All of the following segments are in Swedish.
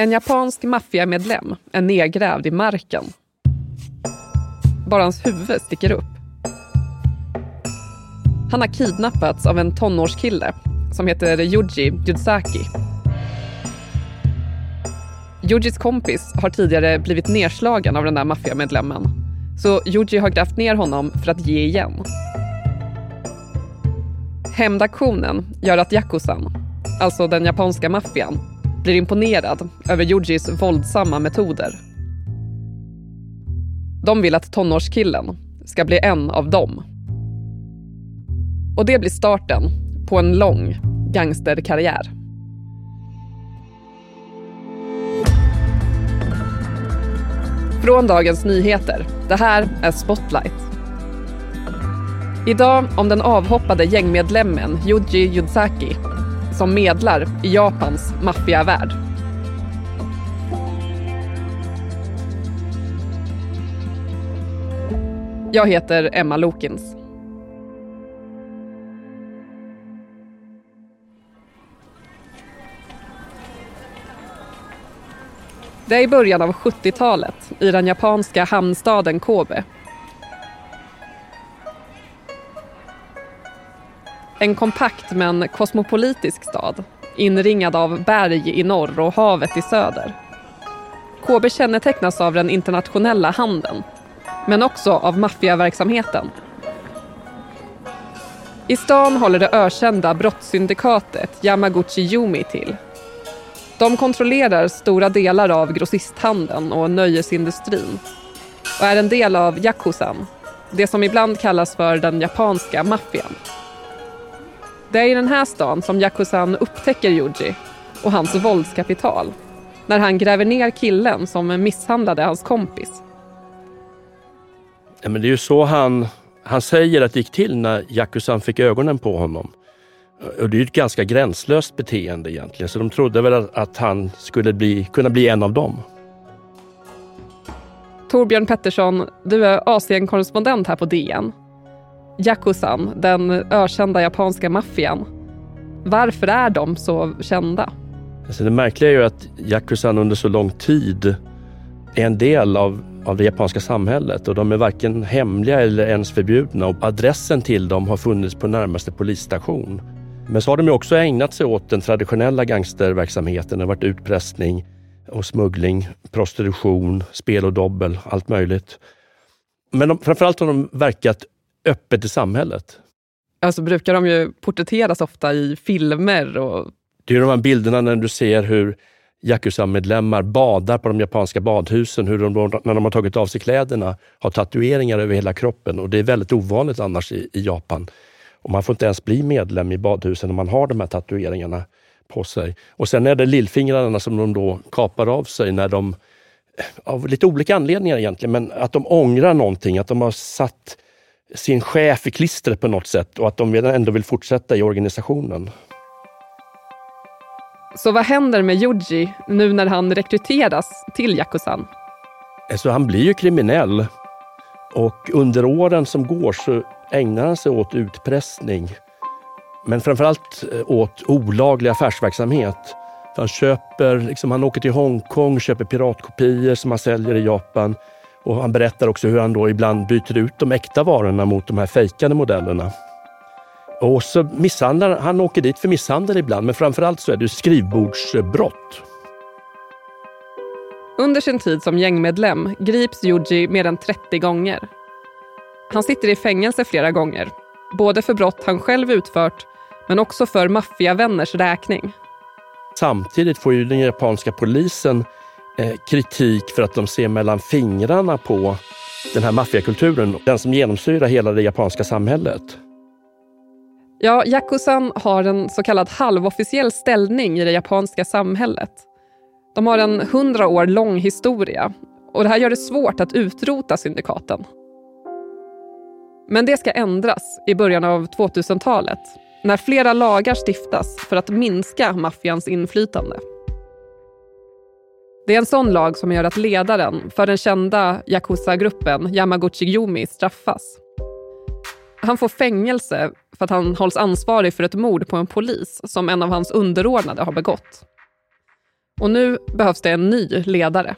En japansk maffiamedlem är nedgrävd i marken. Bara hans huvud sticker upp. Han har kidnappats av en tonårskille som heter Yuji Yudsaki. Yujis kompis har tidigare blivit nedslagen av den där maffiamedlemmen. Så Yuji har grävt ner honom för att ge igen. Hämndaktionen gör att Yakuzan, alltså den japanska maffian, blir imponerad över Yujis våldsamma metoder. De vill att tonårskillen ska bli en av dem. Och det blir starten på en lång gangsterkarriär. Från Dagens Nyheter. Det här är Spotlight. Idag om den avhoppade gängmedlemmen Yuji Yudzaki som medlar i Japans maffiavärld. Jag heter Emma Lokins. Det är i början av 70-talet i den japanska hamnstaden Kobe. En kompakt men kosmopolitisk stad inringad av berg i norr och havet i söder. KB kännetecknas av den internationella handeln men också av maffiaverksamheten. I stan håller det ökända brottssyndikatet Yamaguchi Yumi till de kontrollerar stora delar av grossisthandeln och nöjesindustrin och är en del av Yakuzan, det som ibland kallas för den japanska maffian. Det är i den här stan som Yakuzan upptäcker Yuji och hans våldskapital när han gräver ner killen som misshandlade hans kompis. Ja, men det är ju så han, han säger att det gick till när Yakuzan fick ögonen på honom. Och det är ett ganska gränslöst beteende egentligen, så de trodde väl att han skulle bli, kunna bli en av dem. Torbjörn Pettersson, du är Asienkorrespondent här på DN. Yakuzan, den ökända japanska maffian. Varför är de så kända? Alltså det märkliga är ju att Yakuzan under så lång tid är en del av, av det japanska samhället och de är varken hemliga eller ens förbjudna och adressen till dem har funnits på närmaste polisstation. Men så har de ju också ägnat sig åt den traditionella gangsterverksamheten. Det har varit utpressning och smuggling, prostitution, spel och dobbel, allt möjligt. Men de, framförallt har de verkat öppet i samhället. Alltså brukar de ju porträtteras ofta i filmer. Och... Det är de här bilderna när du ser hur Yakuza-medlemmar badar på de japanska badhusen, hur de när de har tagit av sig kläderna har tatueringar över hela kroppen. Och Det är väldigt ovanligt annars i, i Japan. Och man får inte ens bli medlem i badhusen om man har de här tatueringarna på sig. Och sen är det lillfingrarna som de då kapar av sig när de, av lite olika anledningar egentligen, men att de ångrar någonting, att de har satt sin chef i klistret på något sätt och att de ändå vill fortsätta i organisationen. Så vad händer med Yuji nu när han rekryteras till Yakuzan? Alltså, han blir ju kriminell och under åren som går så ägnar han sig åt utpressning. Men framförallt eh, åt olaglig affärsverksamhet. han, köper, liksom, han åker till Hongkong, köper piratkopior som han säljer i Japan. Och han berättar också hur han då ibland byter ut de äkta varorna mot de här fejkade modellerna. Och så misshandlar han åker dit för misshandel ibland, men framförallt så är det skrivbordsbrott. Under sin tid som gängmedlem grips Yuji mer än 30 gånger. Han sitter i fängelse flera gånger, både för brott han själv utfört men också för maffiavänners räkning. Samtidigt får ju den japanska polisen Eh, kritik för att de ser mellan fingrarna på den här maffiakulturen, den som genomsyrar hela det japanska samhället. Ja, Yakuzan har en så kallad halvofficiell ställning i det japanska samhället. De har en hundra år lång historia och det här gör det svårt att utrota syndikaten. Men det ska ändras i början av 2000-talet när flera lagar stiftas för att minska maffians inflytande. Det är en sån lag som gör att ledaren för den kända Yakuza-gruppen Yamaguchi Yumi straffas. Han får fängelse för att han hålls ansvarig för ett mord på en polis som en av hans underordnade har begått. Och nu behövs det en ny ledare.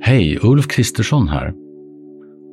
Hej, Ulf Kristersson här.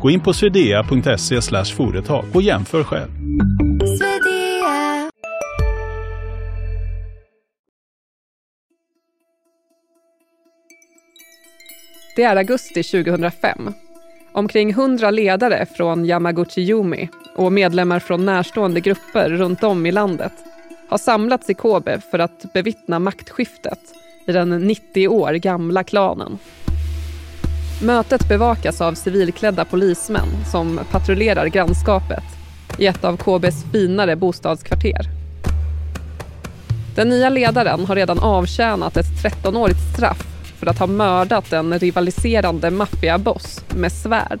Gå in på swedea.se företag och jämför själv. Det är augusti 2005. Omkring 100 ledare från Yamaguchi-Yumi och medlemmar från närstående grupper runt om i landet har samlats i Kobe för att bevittna maktskiftet i den 90 år gamla klanen. Mötet bevakas av civilklädda polismän som patrullerar grannskapet i ett av KBs finare bostadskvarter. Den nya ledaren har redan avtjänat ett 13-årigt straff för att ha mördat en rivaliserande maffiaboss med svärd.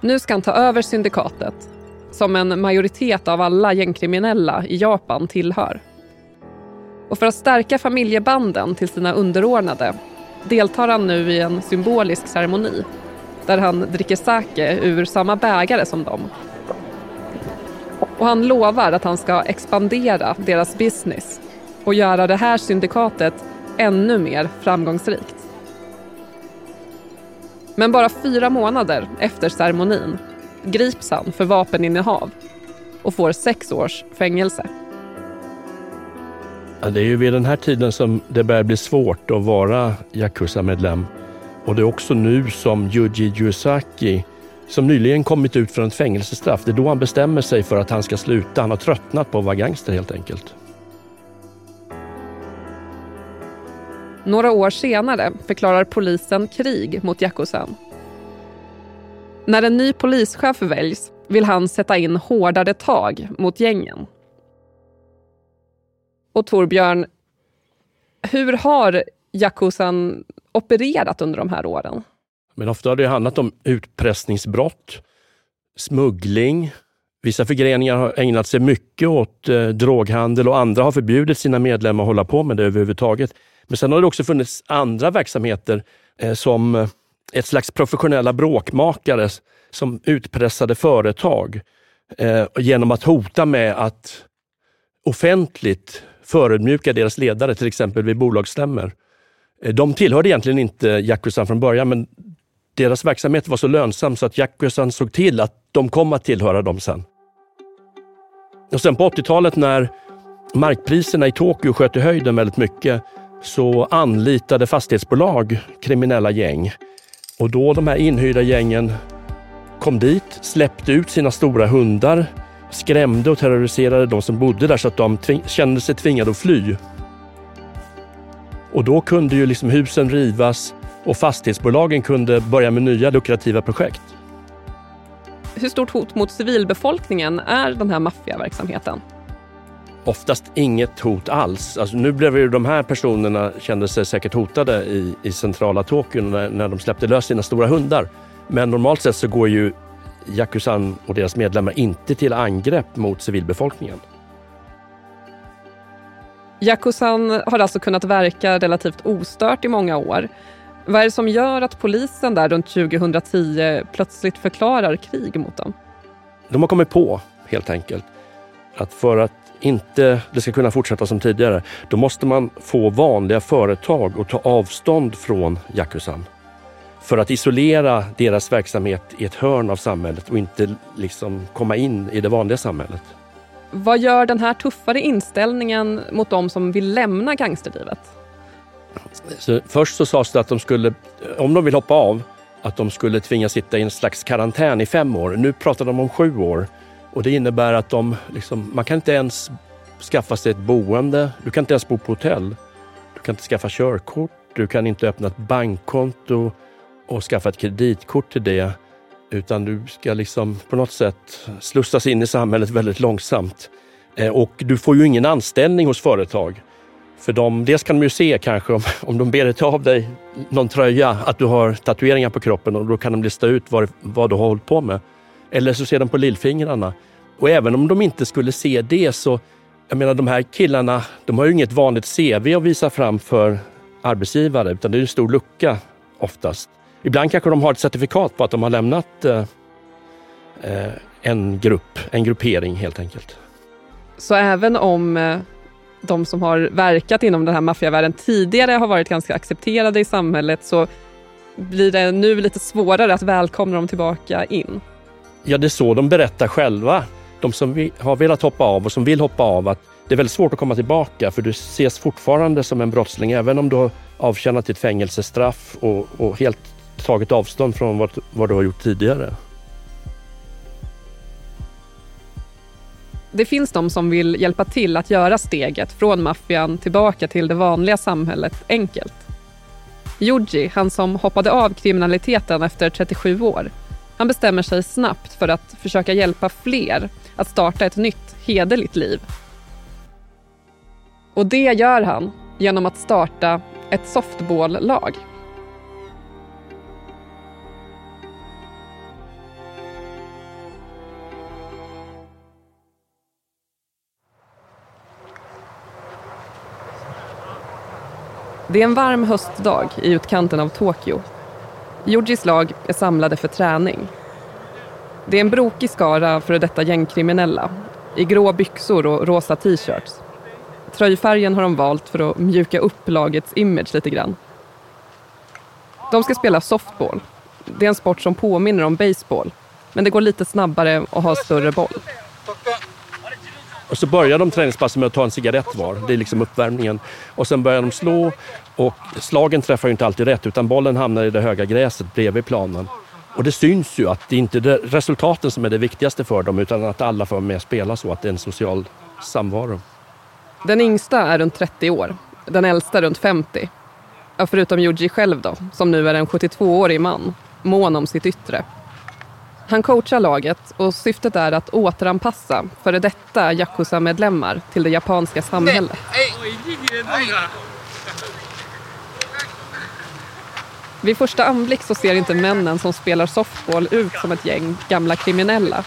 Nu ska han ta över syndikatet, som en majoritet av alla gängkriminella i Japan tillhör. Och för att stärka familjebanden till sina underordnade deltar han nu i en symbolisk ceremoni där han dricker sake ur samma bägare som dem. Och han lovar att han ska expandera deras business och göra det här syndikatet ännu mer framgångsrikt. Men bara fyra månader efter ceremonin grips han för vapeninnehav och får sex års fängelse. Ja, det är ju vid den här tiden som det börjar bli svårt att vara Yakuza-medlem. Och det är också nu som Yuji Yusaki, som nyligen kommit ut från ett fängelsestraff, det är då han bestämmer sig för att han ska sluta. Han har tröttnat på att vara gangster helt enkelt. Några år senare förklarar polisen krig mot Yakuzan. När en ny polischef väljs vill han sätta in hårdare tag mot gängen. Och Torbjörn, hur har Yakuzan opererat under de här åren? Men ofta har det handlat om utpressningsbrott, smuggling. Vissa förgreningar har ägnat sig mycket åt eh, droghandel och andra har förbjudit sina medlemmar att hålla på med det överhuvudtaget. Men sen har det också funnits andra verksamheter eh, som eh, ett slags professionella bråkmakare som utpressade företag eh, genom att hota med att offentligt förödmjuka deras ledare, till exempel vid bolagsstämmor. Eh, de tillhörde egentligen inte Yakuza från början, men deras verksamhet var så lönsam så att Yakuzan såg till att de kom att tillhöra dem sen. Och sen på 80-talet när markpriserna i Tokyo sköt i höjden väldigt mycket så anlitade fastighetsbolag kriminella gäng. Och då de här inhyrda gängen kom dit, släppte ut sina stora hundar, skrämde och terroriserade de som bodde där så att de kände sig tvingade att fly. Och då kunde ju liksom husen rivas och fastighetsbolagen kunde börja med nya lukrativa projekt. Hur stort hot mot civilbefolkningen är den här maffiaverksamheten? oftast inget hot alls. Alltså nu blev ju de här personerna kände sig säkert hotade i, i centrala Tokyo när, när de släppte lös sina stora hundar. Men normalt sett så går ju Yakuzan och deras medlemmar inte till angrepp mot civilbefolkningen. Yakuzan har alltså kunnat verka relativt ostört i många år. Vad är det som gör att polisen där runt 2010 plötsligt förklarar krig mot dem? De har kommit på, helt enkelt, att för att inte det ska kunna fortsätta som tidigare, då måste man få vanliga företag att ta avstånd från Yakuzan. För att isolera deras verksamhet i ett hörn av samhället och inte liksom komma in i det vanliga samhället. Vad gör den här tuffare inställningen mot de som vill lämna gangsterlivet? Så först så sades det att de skulle, om de vill hoppa av, att de skulle tvingas sitta i en slags karantän i fem år. Nu pratar de om sju år. Och Det innebär att de, liksom, man kan inte ens skaffa sig ett boende. Du kan inte ens bo på hotell. Du kan inte skaffa körkort. Du kan inte öppna ett bankkonto och skaffa ett kreditkort till det. Utan du ska liksom på något sätt slussas in i samhället väldigt långsamt. Eh, och du får ju ingen anställning hos företag. För de, dels kan de ju se kanske om, om de ber dig ta av dig någon tröja att du har tatueringar på kroppen och då kan de lista ut vad, vad du har hållit på med. Eller så ser de på lillfingrarna. Och även om de inte skulle se det så, jag menar de här killarna, de har ju inget vanligt CV att visa fram för arbetsgivare utan det är en stor lucka oftast. Ibland kanske de har ett certifikat på att de har lämnat eh, eh en grupp, en gruppering helt enkelt. Så även om eh, de som har verkat inom den här maffiavärlden tidigare har varit ganska accepterade i samhället så blir det nu lite svårare att välkomna dem tillbaka in. Ja, det är så de berättar själva. De som har velat hoppa av och som vill hoppa av att det är väldigt svårt att komma tillbaka för du ses fortfarande som en brottsling även om du har avtjänat ditt fängelsestraff och, och helt tagit avstånd från vad, vad du har gjort tidigare. Det finns de som vill hjälpa till att göra steget från maffian tillbaka till det vanliga samhället enkelt. Yuji, han som hoppade av kriminaliteten efter 37 år, han bestämmer sig snabbt för att försöka hjälpa fler att starta ett nytt, hederligt liv. Och det gör han genom att starta ett softballlag. Det är en varm höstdag i utkanten av Tokyo. Yujis lag är samlade för träning. Det är en brokig skara före detta gängkriminella i grå byxor och rosa t-shirts. Tröjfärgen har de valt för att mjuka upp lagets image lite grann. De ska spela softball. Det är en sport som påminner om baseball, men det går lite snabbare och har större boll. Och så börjar de träningspasset med att ta en cigarett var. Det är liksom uppvärmningen. Och sen börjar de slå och slagen träffar ju inte alltid rätt utan bollen hamnar i det höga gräset bredvid planen. Och det syns ju att det inte är resultaten som är det viktigaste för dem utan att alla får med och spela så, att det är en social samvaro. Den yngsta är runt 30 år, den äldsta runt 50. Ja, förutom Yuji själv då, som nu är en 72-årig man, mån om sitt yttre. Han coachar laget och syftet är att återanpassa före detta Yakuza-medlemmar till det japanska samhället. Vid första anblick så ser inte männen som spelar softball ut som ett gäng gamla kriminella.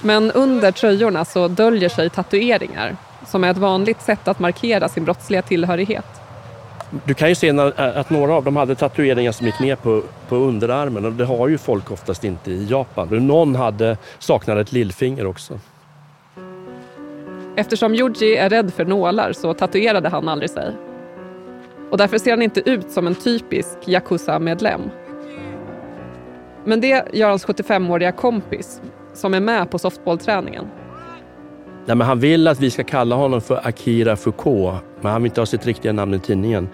Men under tröjorna så döljer sig tatueringar som är ett vanligt sätt att markera sin brottsliga tillhörighet. Du kan ju se att några av dem hade tatueringar som gick ner på, på underarmen och det har ju folk oftast inte i Japan. Någon hade, saknade ett lillfinger också. Eftersom Yuji är rädd för nålar så tatuerade han aldrig sig. Och därför ser han inte ut som en typisk Yakuza-medlem. Men det gör hans 75-åriga kompis som är med på softballträningen. Nej, men han vill att vi ska kalla honom för Akira Foucault, men han vill inte ha sitt riktiga namn i tidningen.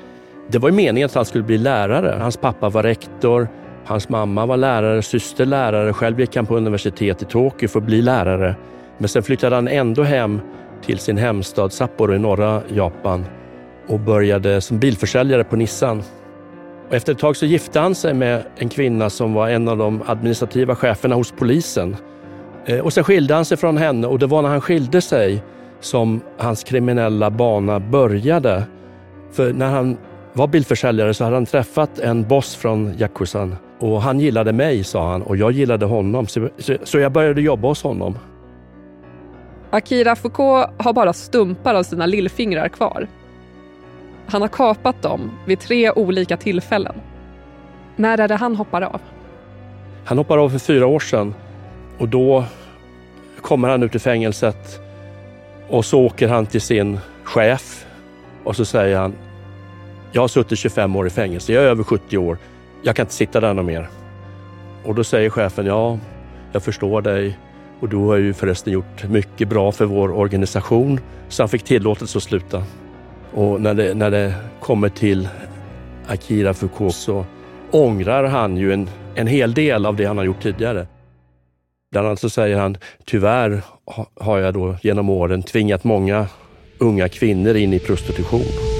Det var ju meningen att han skulle bli lärare. Hans pappa var rektor, hans mamma var lärare, syster lärare. Själv gick han på universitet i Tokyo för att bli lärare. Men sen flyttade han ändå hem till sin hemstad Sapporo i norra Japan och började som bilförsäljare på Nissan. Och efter ett tag så gifte han sig med en kvinna som var en av de administrativa cheferna hos polisen. Eh, och sen skilde han sig från henne och det var när han skilde sig som hans kriminella bana började. För när han var bilförsäljare så hade han träffat en boss från Yakuzan och han gillade mig, sa han, och jag gillade honom. Så jag började jobba hos honom. Akira Foucault har bara stumpar av sina lillfingrar kvar. Han har kapat dem vid tre olika tillfällen. När är det han hoppar av? Han hoppar av för fyra år sedan och då kommer han ut ur fängelset och så åker han till sin chef och så säger han jag har suttit 25 år i fängelse, jag är över 70 år, jag kan inte sitta där något mer. Och då säger chefen, ja, jag förstår dig och du har ju förresten gjort mycket bra för vår organisation. Så han fick tillåtelse att sluta. Och när det, när det kommer till Akira Foucault så ångrar han ju en, en hel del av det han har gjort tidigare. Bland annat så säger han, tyvärr har jag då genom åren tvingat många unga kvinnor in i prostitution.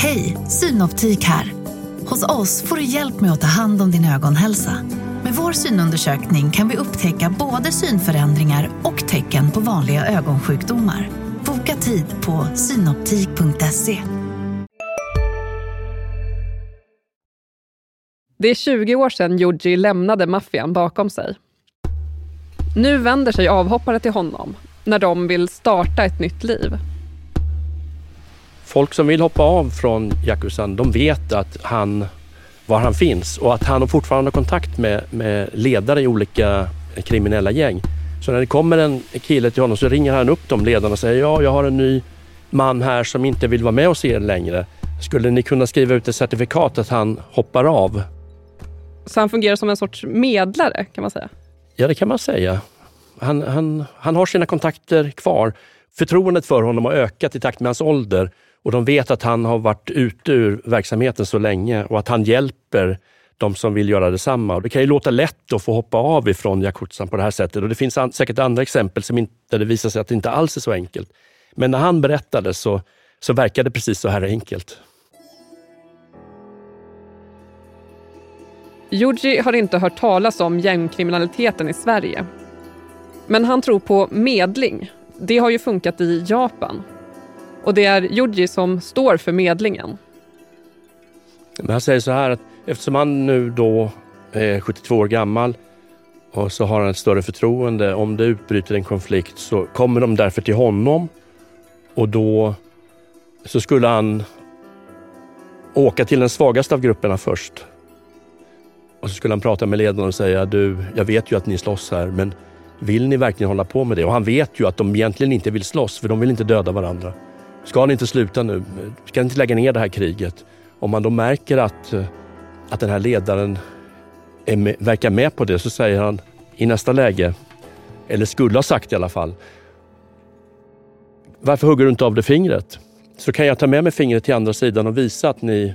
Hej, Synoptik här. Hos oss får du hjälp med att ta hand om din ögonhälsa. Med vår synundersökning kan vi upptäcka både synförändringar och tecken på vanliga ögonsjukdomar. Boka tid på synoptik.se. Det är 20 år sedan Yuji lämnade maffian bakom sig. Nu vänder sig avhoppare till honom när de vill starta ett nytt liv. Folk som vill hoppa av från Yakuzan, de vet att han, var han finns och att han fortfarande har kontakt med, med ledare i olika kriminella gäng. Så när det kommer en kille till honom så ringer han upp de ledarna och säger ja, jag har en ny man här som inte vill vara med hos er längre. Skulle ni kunna skriva ut ett certifikat att han hoppar av? Så han fungerar som en sorts medlare kan man säga? Ja, det kan man säga. Han, han, han har sina kontakter kvar. Förtroendet för honom har ökat i takt med hans ålder och de vet att han har varit ute ur verksamheten så länge och att han hjälper de som vill göra detsamma. Det kan ju låta lätt att få hoppa av ifrån Jakutsan på det här sättet och det finns an säkert andra exempel som inte, där det visar sig att det inte alls är så enkelt. Men när han berättade så, så verkade det precis så här enkelt. Yuji har inte hört talas om gängkriminaliteten i Sverige. Men han tror på medling. Det har ju funkat i Japan. Och det är Yuji som står för medlingen. Men han säger så här att eftersom han nu då eh, är 72 år gammal och så har han ett större förtroende. Om det utbryter en konflikt så kommer de därför till honom och då så skulle han åka till den svagaste av grupperna först. Och så skulle han prata med ledarna och säga du, jag vet ju att ni slåss här men vill ni verkligen hålla på med det? Och han vet ju att de egentligen inte vill slåss för de vill inte döda varandra. Ska ni inte sluta nu? Ska ni inte lägga ner det här kriget? Om man då märker att, eh, att den här ledaren är med, verkar med på det så säger han i nästa läge, eller skulle ha sagt i alla fall, varför hugger du inte av det fingret? Så kan jag ta med mig fingret till andra sidan och visa att ni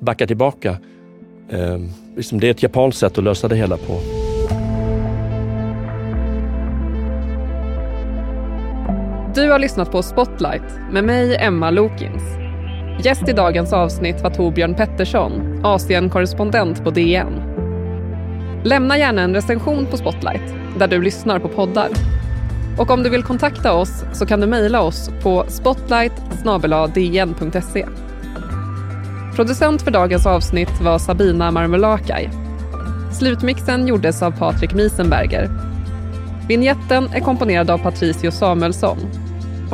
backar tillbaka. Eh, liksom det är ett japanskt sätt att lösa det hela på. Du har lyssnat på Spotlight med mig, Emma Lokins. Gäst i dagens avsnitt var Torbjörn Pettersson, Asienkorrespondent på DN. Lämna gärna en recension på Spotlight, där du lyssnar på poddar. Och om du vill kontakta oss så kan du mejla oss på spotlight Producent för dagens avsnitt var Sabina Marmelakai. Slutmixen gjordes av Patrik Miesenberger. Vinjetten är komponerad av Patricio Samuelsson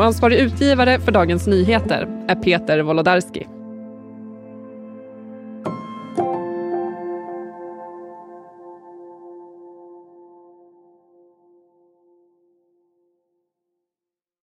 och ansvarig utgivare för Dagens Nyheter är Peter Wolodarski.